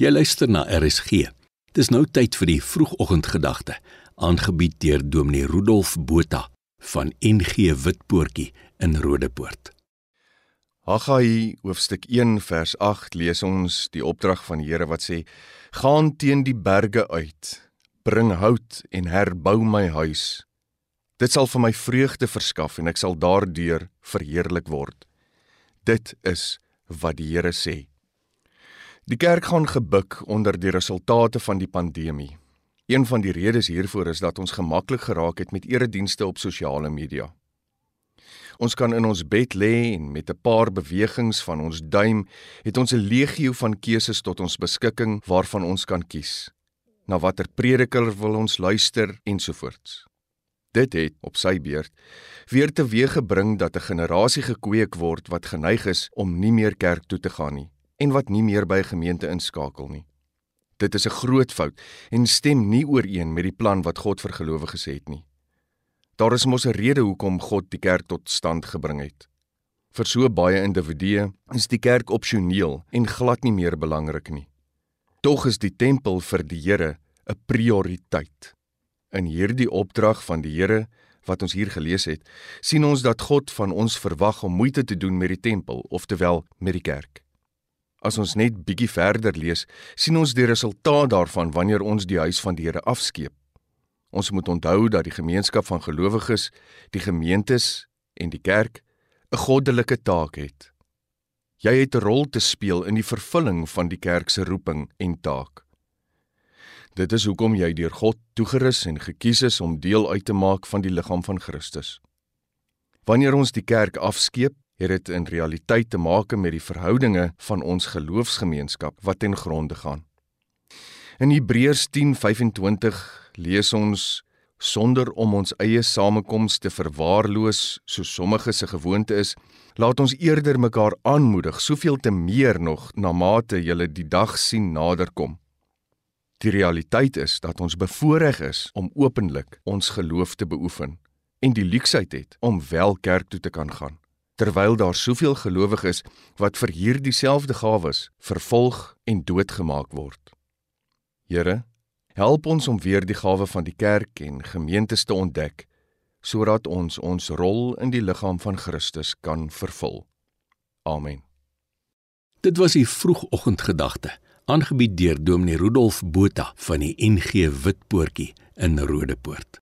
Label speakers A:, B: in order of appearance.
A: Jy luister na RSG. Dis nou tyd vir die vroegoggendgedagte, aangebied deur Dominee Rudolf Botha van NG Witpoortjie in Rodepoort.
B: Haggai hoofstuk 1 vers 8 lees ons die opdrag van die Here wat sê: "Gaan teen die berge uit, bring hout en herbou my huis. Dit sal vir my vreugde verskaf en ek sal daardeur verheerlik word." Dit is wat die Here sê. Die kerk gaan gebuk onder die resultate van die pandemie. Een van die redes hiervoor is dat ons gemaklik geraak het met eredienste op sosiale media. Ons kan in ons bed lê en met 'n paar bewegings van ons duim het ons 'n legio van keuses tot ons beskikking waarvan ons kan kies. Na watter prediker wil ons luister ensovoorts. Dit het op sy beurt weer teweeggebring dat 'n generasie gekweek word wat geneig is om nie meer kerk toe te gaan nie en wat nie meer by gemeente inskakel nie. Dit is 'n groot fout en stem nie ooreen met die plan wat God vir gelowiges het nie. Daar is mos 'n rede hoekom God die kerk tot stand gebring het. Vir so baie individue is die kerk opsioneel en glad nie meer belangrik nie. Tog is die tempel vir die Here 'n prioriteit. In hierdie opdrag van die Here wat ons hier gelees het, sien ons dat God van ons verwag om moeite te doen met die tempel, oftewel met die kerk. As ons net bietjie verder lees, sien ons die resultaat daarvan wanneer ons die huis van die Here afskeep. Ons moet onthou dat die gemeenskap van gelowiges, die gemeentes en die kerk 'n goddelike taak het. Jy het 'n rol te speel in die vervulling van die kerk se roeping en taak. Dit is hoekom jy deur God toegerus en gekies is om deel uit te maak van die liggaam van Christus. Wanneer ons die kerk afskeep, het dit in realiteit te maak met die verhoudinge van ons geloofsgemeenskap wat ten gronde gaan. In Hebreërs 10:25 lees ons sonder om ons eie samekomste te verwaarloos soos sommige se gewoonte is, laat ons eerder mekaar aanmoedig, soveel te meer nog na mate julle die dag sien naderkom. Die realiteit is dat ons bevoorreg is om openlik ons geloof te beoefen en die luksheid het om wel kerk toe te kan gaan terwyl daar soveel gelowiges wat vir hierdie selfde gawes vervolg en doodgemaak word. Here, help ons om weer die gawe van die kerk en gemeentes te ontdek sodat ons ons rol in die liggaam van Christus kan vervul. Amen.
A: Dit was die vroegoggendgedagte, aangebied deur Dominee Rudolf Botha van die NG Witpoortjie in Rodepoort.